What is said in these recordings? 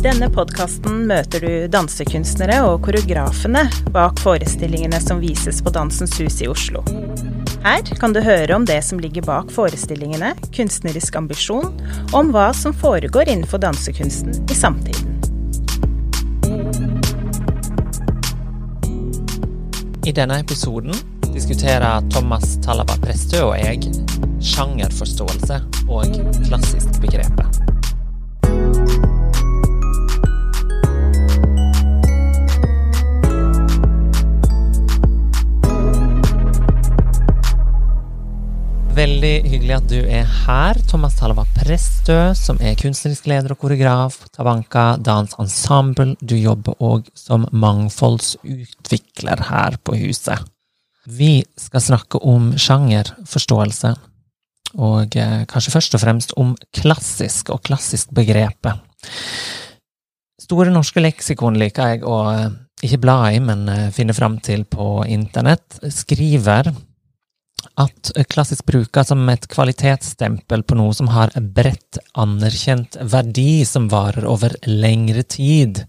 denne podkasten møter du dansekunstnere og koreografene bak forestillingene som vises på Dansens Hus i Oslo. Her kan du høre om det som ligger bak forestillingene, kunstnerisk ambisjon, og om hva som foregår innenfor dansekunsten i samtiden. I denne episoden diskuterer Thomas Talaba Prestø og jeg sjangerforståelse og klassisk begrepet. Veldig hyggelig at du er her, Thomas Talva Prestø, som er kunstnerisk leder og koreograf på Tabanka Dans Ensemble. Du jobber òg som mangfoldsutvikler her på huset. Vi skal snakke om sjangerforståelse, og eh, kanskje først og fremst om klassisk og klassisk begrepet. Store norske leksikon liker jeg å eh, ikke bla i, men eh, finne fram til på internett. Skriver at klassisk bruker som et kvalitetsstempel på noe som har bredt anerkjent verdi som varer over lengre tid.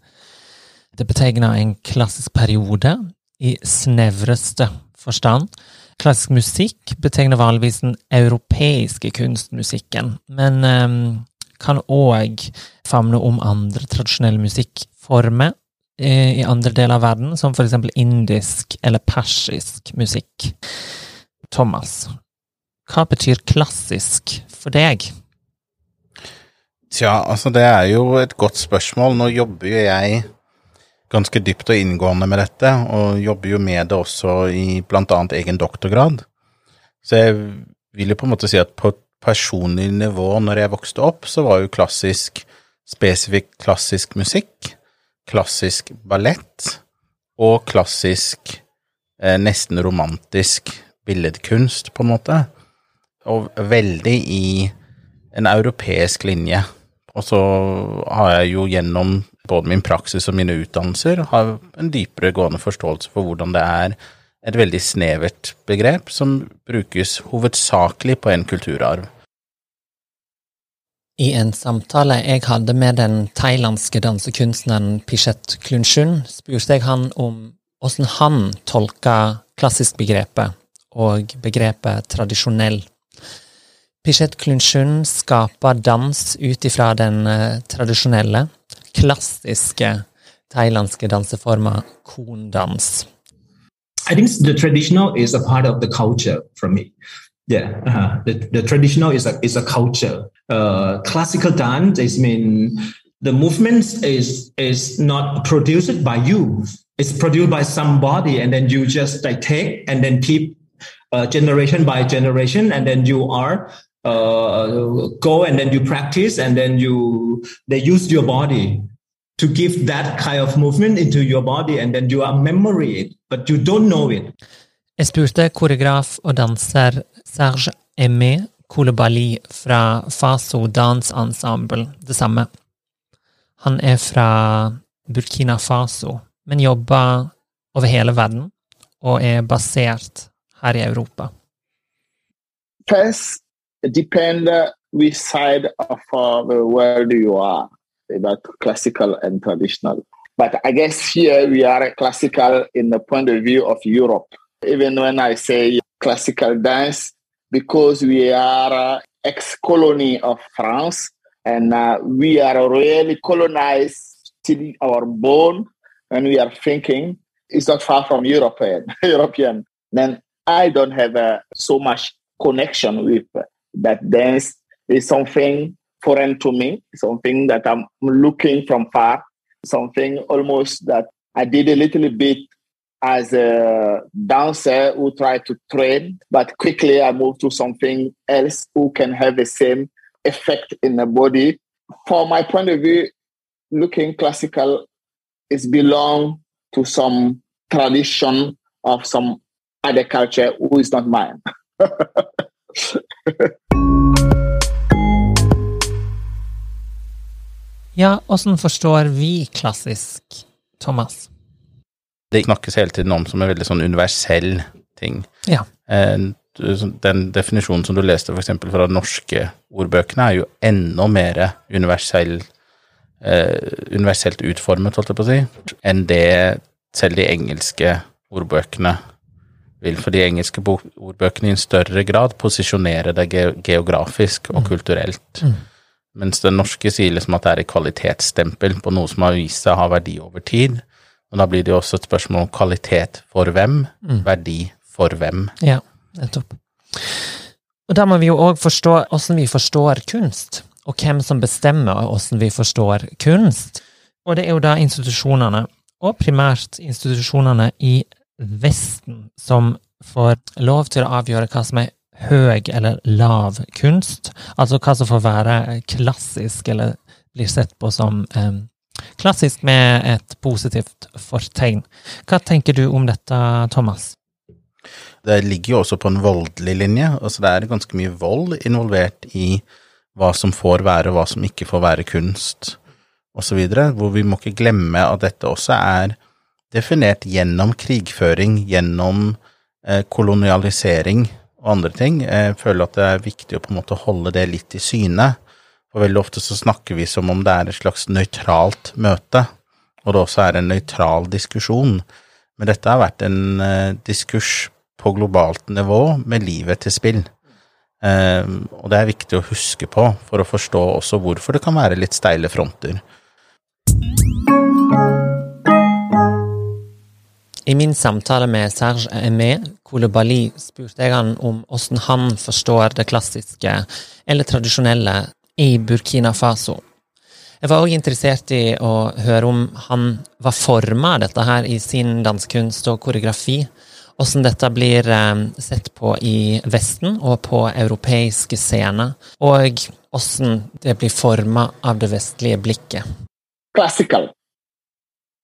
Det betegner en klassisk periode i snevreste forstand. Klassisk musikk betegner vanligvis den europeiske kunstmusikken, men um, kan òg famne om andre tradisjonelle musikkformer eh, i andre deler av verden, som for eksempel indisk eller persisk musikk. Thomas, hva betyr klassisk for deg? Tja, altså det er jo et godt spørsmål. Nå jobber jo jeg ganske dypt og inngående med dette, og jobber jo med det også i blant annet egen doktorgrad. Så jeg vil jo på en måte si at på et personlig nivå, når jeg vokste opp, så var jo klassisk spesifikt klassisk musikk, klassisk ballett og klassisk eh, nesten romantisk billedkunst, på en måte, og veldig i en europeisk linje. Og så har jeg jo gjennom både min praksis og mine utdannelser har en dypere gående forståelse for hvordan det er et veldig snevert begrep som brukes hovedsakelig på en kulturarv. I en samtale jeg hadde med den thailandske dansekunstneren Pichet Klunchun, spurte jeg han om hvordan han tolka klassisk-begrepet og begrepet tradisjonell. Pichet Klunsjun skaper dans ut ifra den uh, tradisjonelle, klassiske thailandske danseforma kondans. I think the traditional is a part of the culture for me. Yeah, uh-huh. the, the traditional is a is a culture. Uh, classical dance is mean the movements is is not produced by you. It's produced by somebody, and then you just like take and then keep uh, generation by generation, and then you are uh, go and then you practice, and then you they use your body to give that kind of movement into your body, and then you are memory it, but you don't know it. Jeg spurte koreograf og danser Serge Aimé Koulibaly fra Faso Dance Ensemble det samme. Han er fra Burkina Faso, men jobber over hele verden og er basert her i Europa? First, it depends which side of uh, the world you are, about classical and traditional. But I guess here we are classical in the point of view of Europe. Even when I say classical dance, because we are ex-colony of France and uh, we are really colonized till our bone and we are thinking it's not far from European. European. Then I don't have uh, so much connection with that dance. Is something foreign to me, something that I'm looking from far, something almost that I did a little bit as a dancer who tried to train, but quickly I moved to something else who can have the same effect in the body. From my point of view, looking classical is belong to some tradition of some other culture who is not mine. ja, åssen forstår vi klassisk, Thomas? Det snakkes hele tiden om som en veldig sånn universell ting. Ja. Eh, den definisjonen som du leste f.eks. fra de norske ordbøkene, er jo enda mer universell eh, universelt utformet, holdt jeg på å si, enn det selv de engelske ordbøkene vil. For de engelske ordbøkene i en større grad posisjonere det ge geografisk og mm. kulturelt. Mm. Mens den norske sier liksom at det er et kvalitetsstempel på noe som har vist seg å ha verdi over tid. Og da blir det jo også et spørsmål om kvalitet for hvem, mm. verdi for hvem. Ja, nettopp. Og da må vi jo òg forstå åssen vi forstår kunst, og hvem som bestemmer åssen vi forstår kunst. Og det er jo da institusjonene, og primært institusjonene i Vesten, som får lov til å avgjøre hva som er høy eller lav kunst. Altså hva som får være klassisk, eller blir sett på som eh, klassisk med et positivt fortegn. Hva tenker du om dette, Thomas? Det ligger jo også på en voldelig linje. altså Det er ganske mye vold involvert i hva som får være, og hva som ikke får være kunst, osv. Hvor vi må ikke glemme at dette også er definert gjennom krigføring, gjennom eh, kolonialisering og andre ting. Jeg føler at det er viktig å på en måte holde det litt i syne. For veldig ofte så snakker vi som om det er et slags nøytralt møte, og det også er en nøytral diskusjon. Men dette har vært en uh, diskurs på globalt nivå med livet til spill. Uh, og det er viktig å huske på for å forstå også hvorfor det kan være litt steile fronter. I min samtale med Serge Aimé Kolobali spurte jeg han om hvordan han forstår det klassiske eller tradisjonelle i Burkina Faso. Jeg var òg interessert i å høre om han var forma dette her i sin dansekunst og koreografi. Hvordan dette blir eh, sett på i Vesten og på europeiske scener. Og hvordan det blir forma av det vestlige blikket. Classical.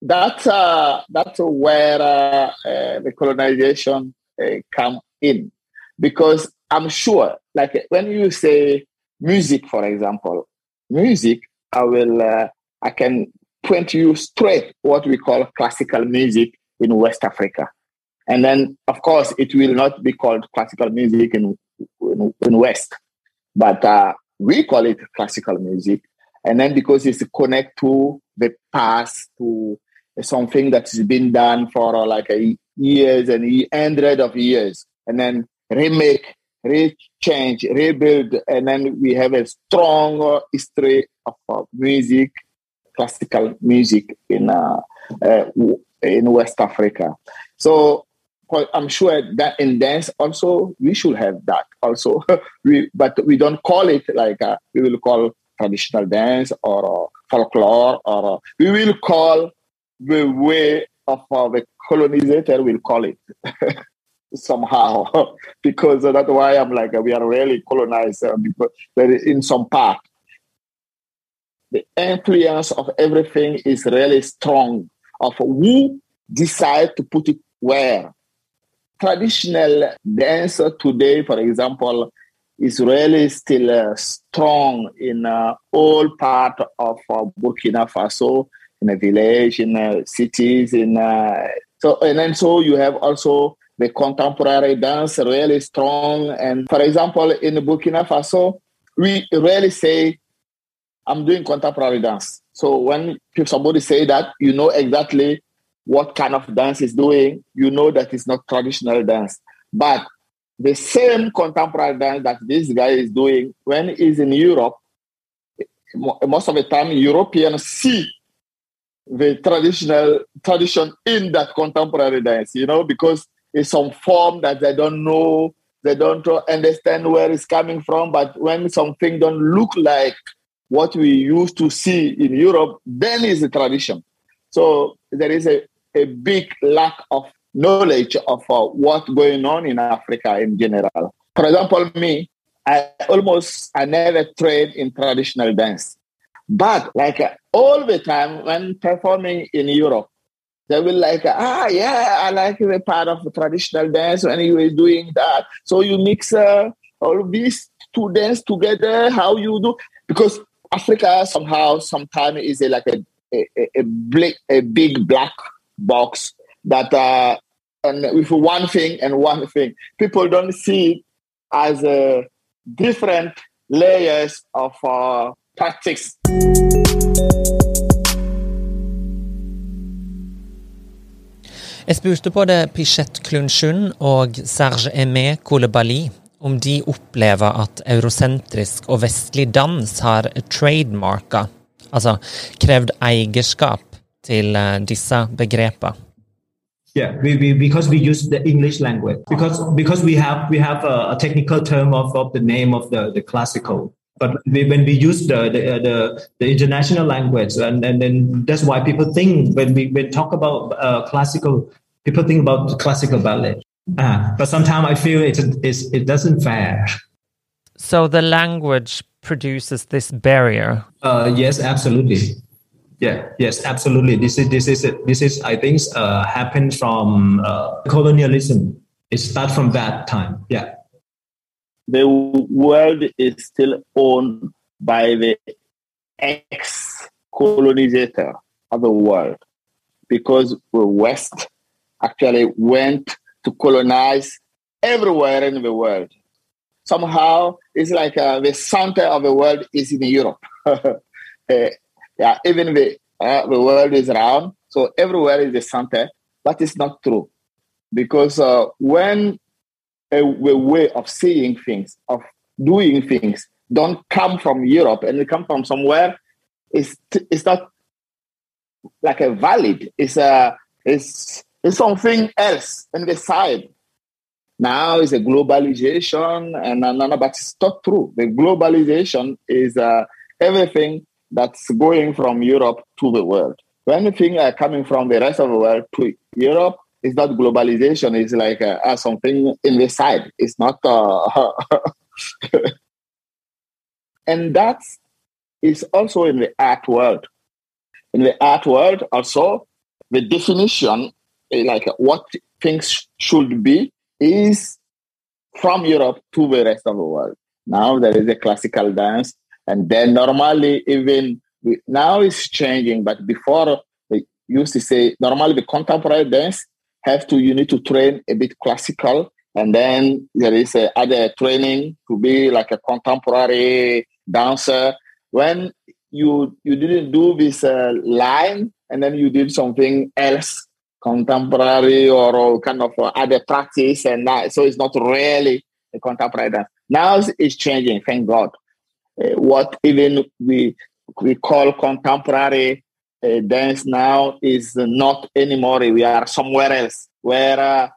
That's, uh, that's where uh, uh, the colonization uh, come in. Because I'm sure, like when you say music, for example, music, I will, uh, I can point you straight what we call classical music in West Africa. And then, of course, it will not be called classical music in, in, in West, but uh, we call it classical music. And then because it's connect to the past, to something that's been done for uh, like years and hundreds of years, and then remake re-change, rebuild, and then we have a strong history of uh, music, classical music in uh, uh, in West Africa. So I'm sure that in dance also we should have that also. we but we don't call it like uh, we will call traditional dance or uh, folklore or uh, we will call the way of the colonizer will call it. somehow because that's why I'm like we are really colonized uh, because in some part the influence of everything is really strong of who decide to put it where. Traditional dance today, for example, is really still uh, strong in uh, all part of uh, Burkina Faso, in a village, in uh, cities, in uh, so and then so you have also the contemporary dance really strong. And for example, in Burkina Faso, we really say, I'm doing contemporary dance. So when somebody say that, you know exactly what kind of dance is doing. You know that it's not traditional dance. But the same contemporary dance that this guy is doing when he's in Europe, most of the time Europeans see the traditional tradition in that contemporary dance, you know, because it's some form that they don't know, they don't understand where it's coming from. But when something don't look like what we used to see in Europe, then is a tradition. So there is a, a big lack of knowledge of uh, what's going on in Africa in general. For example, me, I almost I never trained in traditional dance, but like all the time when performing in Europe, they will like, ah, yeah, I like the part of the traditional dance when you are doing that. So you mix uh, all these two dance together, how you do, because Africa somehow sometimes is like a, a, a, big, a big black box that uh, and with one thing and one thing. People don't see it as uh, different layers of uh, tactics Jeg spurte både Pichet Klunsjun og Serge Aimé Kolebali om de opplever at eurosentrisk og vestlig dans har trademarka, altså krevd eierskap til eh, disse begrepene. Yeah, we, we, because we use the English language. Because because we have we have a, a technical term of, of the name of the, the classical. But we, when we use the the, uh, the, the international language, and, and then that's why people think when we when talk about uh, classical, people think about classical ballet. Uh, but sometimes I feel it it's, it doesn't fair. So the language produces this barrier. Uh, yes, absolutely. Yeah, yes, absolutely. This is this is this is I think uh, happened from uh, colonialism. It starts from that time. Yeah. The world is still owned by the ex-colonizer of the world, because the West actually went to colonize everywhere in the world. Somehow, it's like uh, the center of the world is in Europe. Uh, yeah, even the, uh, the world is round, so everywhere is the center, but it's not true. Because uh, when a, a, way of seeing things, of doing things, don't come from Europe and they come from somewhere, it's, it's not like a valid, it's, a, it's, it's something else on the side. Now it's a globalization, and uh, but it's not true. The globalization is uh, everything that's going from Europe to the world. Anything uh, coming from the rest of the world to Europe is not globalization, it's like uh, uh, something in the side. It's not. Uh, and that is also in the art world. In the art world, also, the definition, eh, like what things should be, is from Europe to the rest of the world. Now there is a classical dance and then normally, even now it's changing, but before they used to say normally the contemporary dance have to you need to train a bit classical, and then there is a other training to be like a contemporary dancer. When you you didn't do this uh, line, and then you did something else, contemporary or, kind of uh, other practice, and that, so it's not really a contemporary dance. Now it's changing, thank God uh, what even we we call contemporary uh, dance now is not anymore. We are somewhere else where uh,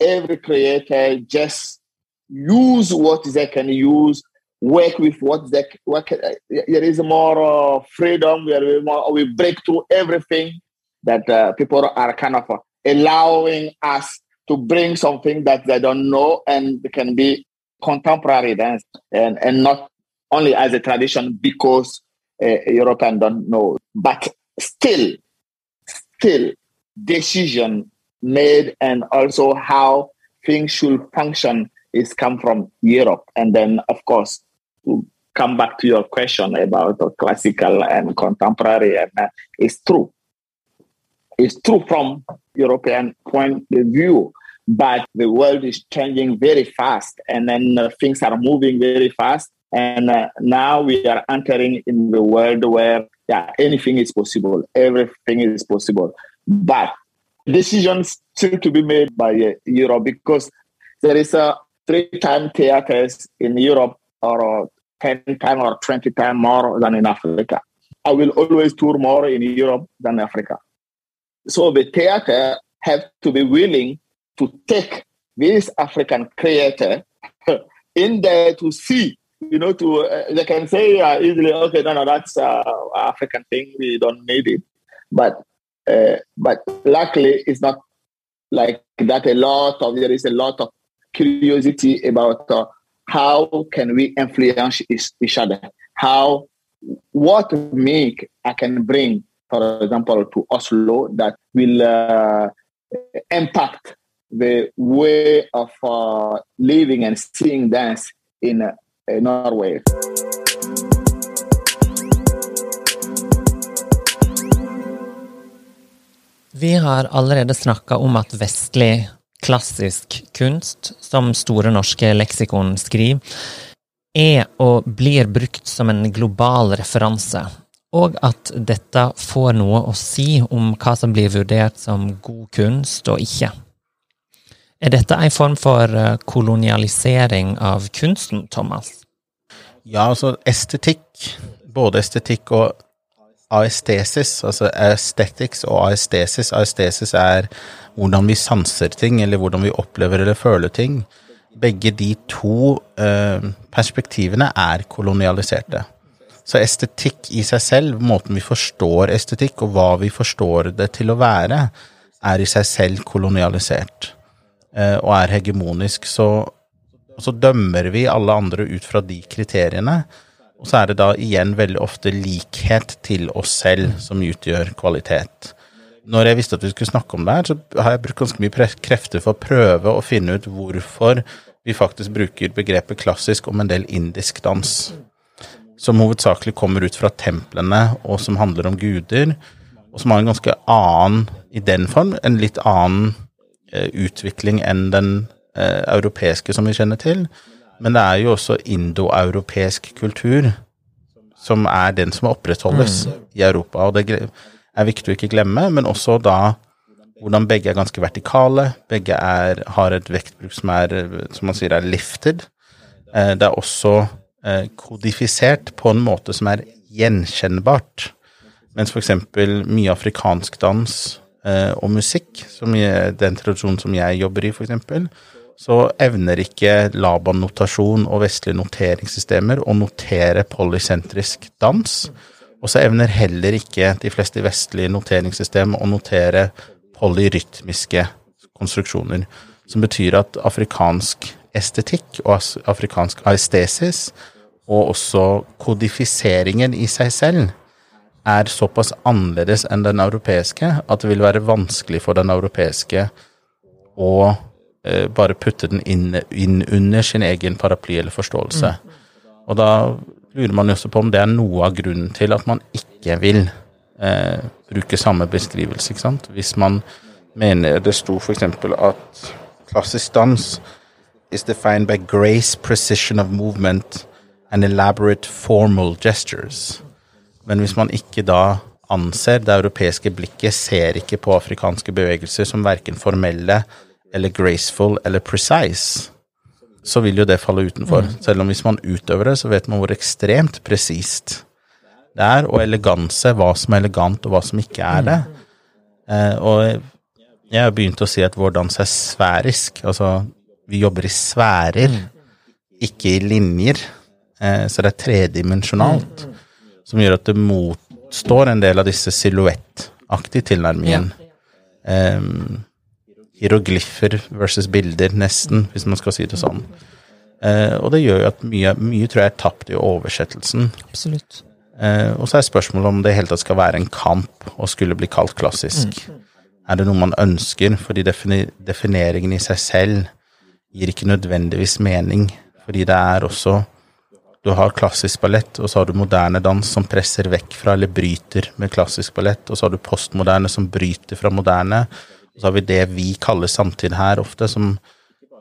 every creator just use what they can use, work with what they work. Uh, there is more uh, freedom. We, are more, we break through everything that uh, people are kind of allowing us to bring something that they don't know and can be contemporary dance and, and not only as a tradition because uh, Europeans don't know. But still, still, decision made and also how things should function is come from Europe. And then, of course, to come back to your question about classical and contemporary, and uh, it's true. It's true from European point of view, but the world is changing very fast, and then uh, things are moving very fast. And uh, now we are entering in the world where yeah, anything is possible, everything is possible. But decisions still to be made by uh, Europe because there is a three-time theaters in Europe or 10 times or 20 times more than in Africa. I will always tour more in Europe than Africa. So the theater have to be willing to take this African creator in there to see you know, to uh, they can say uh, easily, okay, no, no, that's uh, African thing. We don't need it. But uh, but luckily, it's not like that. A lot of there is a lot of curiosity about uh, how can we influence each other. How what make I can bring, for example, to Oslo that will uh, impact the way of living and seeing dance in Norway. Vi har allerede snakka om at vestlig, klassisk kunst, som Store norske leksikon skriver, er og blir brukt som en global referanse. og at dette får noe å si om hva som blir vurdert som god kunst og ikke. Er dette en form for eh, kolonialisering av kunsten, Thomas? Ja, altså estetikk, både estetikk og aestesis, altså aesthetics og aestesis. Aestesis er hvordan vi sanser ting, eller hvordan vi opplever eller føler ting. Begge de to eh, perspektivene er kolonialiserte. Så estetikk i seg selv, måten vi forstår estetikk, og hva vi forstår det til å være, er i seg selv kolonialisert og er hegemonisk. Så, så dømmer vi alle andre ut fra de kriteriene. Og så er det da igjen veldig ofte likhet til oss selv som utgjør kvalitet. Når jeg visste at vi skulle snakke om det her, så har jeg brukt ganske mye krefter for å prøve å finne ut hvorfor vi faktisk bruker begrepet klassisk om en del indisk dans som hovedsakelig kommer ut fra templene, og som handler om guder, og som har en ganske annen, i den form, en litt annen eh, utvikling enn den eh, europeiske som vi kjenner til. Men det er jo også indoeuropeisk kultur som er den som opprettholdes mm. i Europa, og det er viktig å ikke glemme, men også da hvordan begge er ganske vertikale, begge er, har et vektbruk som er, som man sier, er lifted. Eh, det er også Eh, kodifisert på en måte som er gjenkjennbart. Mens f.eks. mye afrikansk dans eh, og musikk, som er den tradisjonen som jeg jobber i, f.eks., så evner ikke Laban-notasjon og vestlige noteringssystemer å notere polysentrisk dans. Og så evner heller ikke de fleste vestlige noteringssystem å notere polyrytmiske konstruksjoner. Som betyr at afrikansk estetikk og afrikansk aestesis og også kodifiseringen i seg selv er såpass annerledes enn den europeiske at det vil være vanskelig for den europeiske å eh, bare putte den inn, inn, under sin egen paraply eller forståelse. Mm. Og da lurer man jo også på om det er noe av grunnen til at man ikke vil eh, bruke samme beskrivelse, ikke sant. Hvis man mener det sto f.eks. at klassisk dans is defined by grace, precision of movement and elaborate formal gestures. Men hvis man ikke da anser det europeiske blikket, ser ikke på afrikanske bevegelser som verken formelle eller graceful eller precise, så vil jo det falle utenfor. Mm. Selv om hvis man utøver det, så vet man hvor ekstremt presist det er, og eleganse, hva som er elegant og hva som ikke er det. Eh, og jeg har begynt å si at vår dans er sfærisk. Altså, vi jobber i sfærer, mm. ikke i linjer. Eh, så det er tredimensjonalt, mm. Som gjør at det motstår en del av disse silhuettaktige tilnærmingene. Ja. Um, hieroglyffer versus bilder, nesten, hvis man skal si det sånn. Uh, og det gjør jo at mye, mye tror jeg er tapt i oversettelsen. Absolutt. Uh, og så er spørsmålet om det i hele tatt skal være en kamp og skulle bli kalt klassisk. Mm. Er det noe man ønsker? Fordi defineringen i seg selv gir ikke nødvendigvis mening. Fordi det er også du har klassisk ballett, og så har du moderne dans som presser vekk fra eller bryter med klassisk ballett, og så har du postmoderne som bryter fra moderne, og så har vi det vi kaller samtid her ofte, som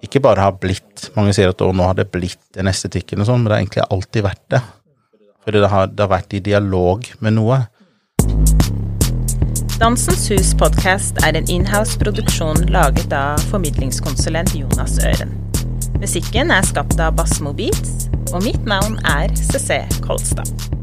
ikke bare har blitt Mange sier at å, nå har det blitt den estetikken og sånn, men det har egentlig alltid vært det. Fordi det har, det har vært i dialog med noe. Dansens Hus podkast er en inhouse-produksjon laget av formidlingskonsulent Jonas Øren. Musikken er skapt av Bassmo Beats, og mitt navn er CC Kolstad.